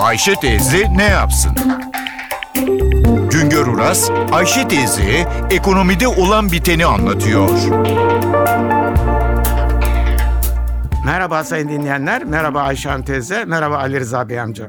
Ayşe teyze ne yapsın? Güngör Uras, Ayşe teyze ekonomide olan biteni anlatıyor. Merhaba sayın dinleyenler, merhaba Ayşan teyze, merhaba Ali Rıza Bey amca.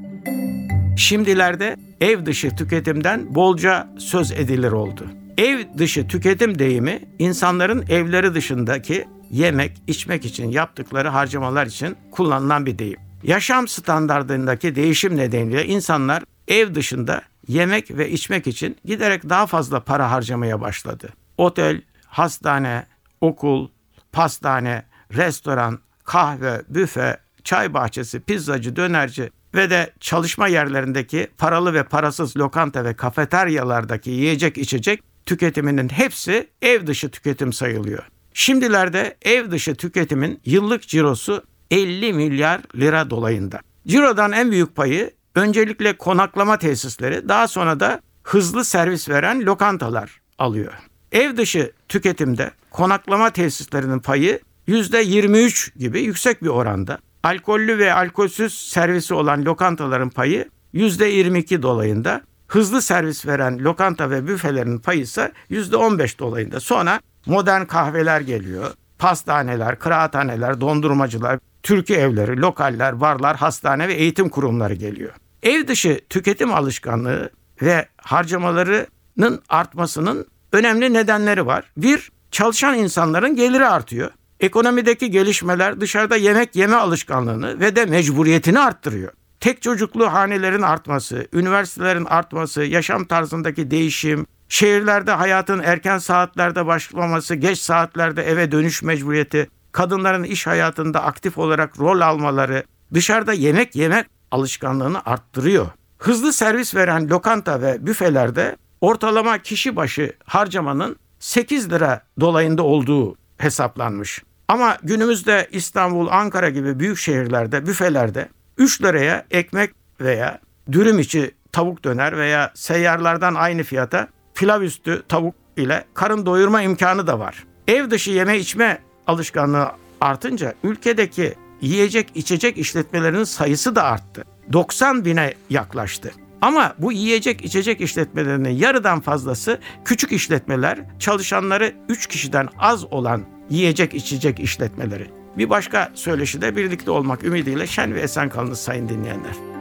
Şimdilerde ev dışı tüketimden bolca söz edilir oldu. Ev dışı tüketim deyimi insanların evleri dışındaki yemek, içmek için yaptıkları harcamalar için kullanılan bir deyim. Yaşam standartlarındaki değişim nedeniyle insanlar ev dışında yemek ve içmek için giderek daha fazla para harcamaya başladı. Otel, hastane, okul, pastane, restoran, kahve, büfe, çay bahçesi, pizzacı, dönerci ve de çalışma yerlerindeki paralı ve parasız lokanta ve kafeteryalardaki yiyecek içecek tüketiminin hepsi ev dışı tüketim sayılıyor. Şimdilerde ev dışı tüketimin yıllık cirosu 50 milyar lira dolayında. Cirodan en büyük payı öncelikle konaklama tesisleri, daha sonra da hızlı servis veren lokantalar alıyor. Ev dışı tüketimde konaklama tesislerinin payı %23 gibi yüksek bir oranda. Alkollü ve alkolsüz servisi olan lokantaların payı %22 dolayında. Hızlı servis veren lokanta ve büfelerin payı ise %15 dolayında. Sonra modern kahveler geliyor. Pastaneler, kıraathaneler, dondurmacılar, türkü evleri, lokaller, barlar, hastane ve eğitim kurumları geliyor. Ev dışı tüketim alışkanlığı ve harcamalarının artmasının önemli nedenleri var. Bir, çalışan insanların geliri artıyor. Ekonomideki gelişmeler dışarıda yemek yeme alışkanlığını ve de mecburiyetini arttırıyor. Tek çocuklu hanelerin artması, üniversitelerin artması, yaşam tarzındaki değişim, şehirlerde hayatın erken saatlerde başlaması, geç saatlerde eve dönüş mecburiyeti, kadınların iş hayatında aktif olarak rol almaları, dışarıda yemek yemek alışkanlığını arttırıyor. Hızlı servis veren lokanta ve büfelerde ortalama kişi başı harcamanın 8 lira dolayında olduğu hesaplanmış. Ama günümüzde İstanbul, Ankara gibi büyük şehirlerde, büfelerde 3 liraya ekmek veya dürüm içi tavuk döner veya seyyarlardan aynı fiyata pilav üstü tavuk ile karın doyurma imkanı da var. Ev dışı yeme içme alışkanlığı artınca ülkedeki yiyecek içecek işletmelerinin sayısı da arttı. 90 bine yaklaştı. Ama bu yiyecek içecek işletmelerinin yarıdan fazlası küçük işletmeler, çalışanları 3 kişiden az olan yiyecek içecek işletmeleri. Bir başka söyleşide birlikte olmak ümidiyle şen ve esen kalınız sayın dinleyenler.